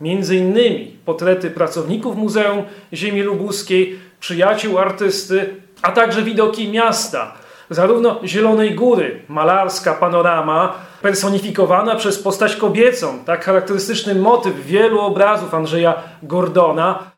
Między innymi portrety pracowników Muzeum Ziemi Lubuskiej, przyjaciół artysty, a także widoki miasta. Zarówno Zielonej Góry, malarska panorama, personifikowana przez postać kobiecą, tak charakterystyczny motyw wielu obrazów Andrzeja Gordona,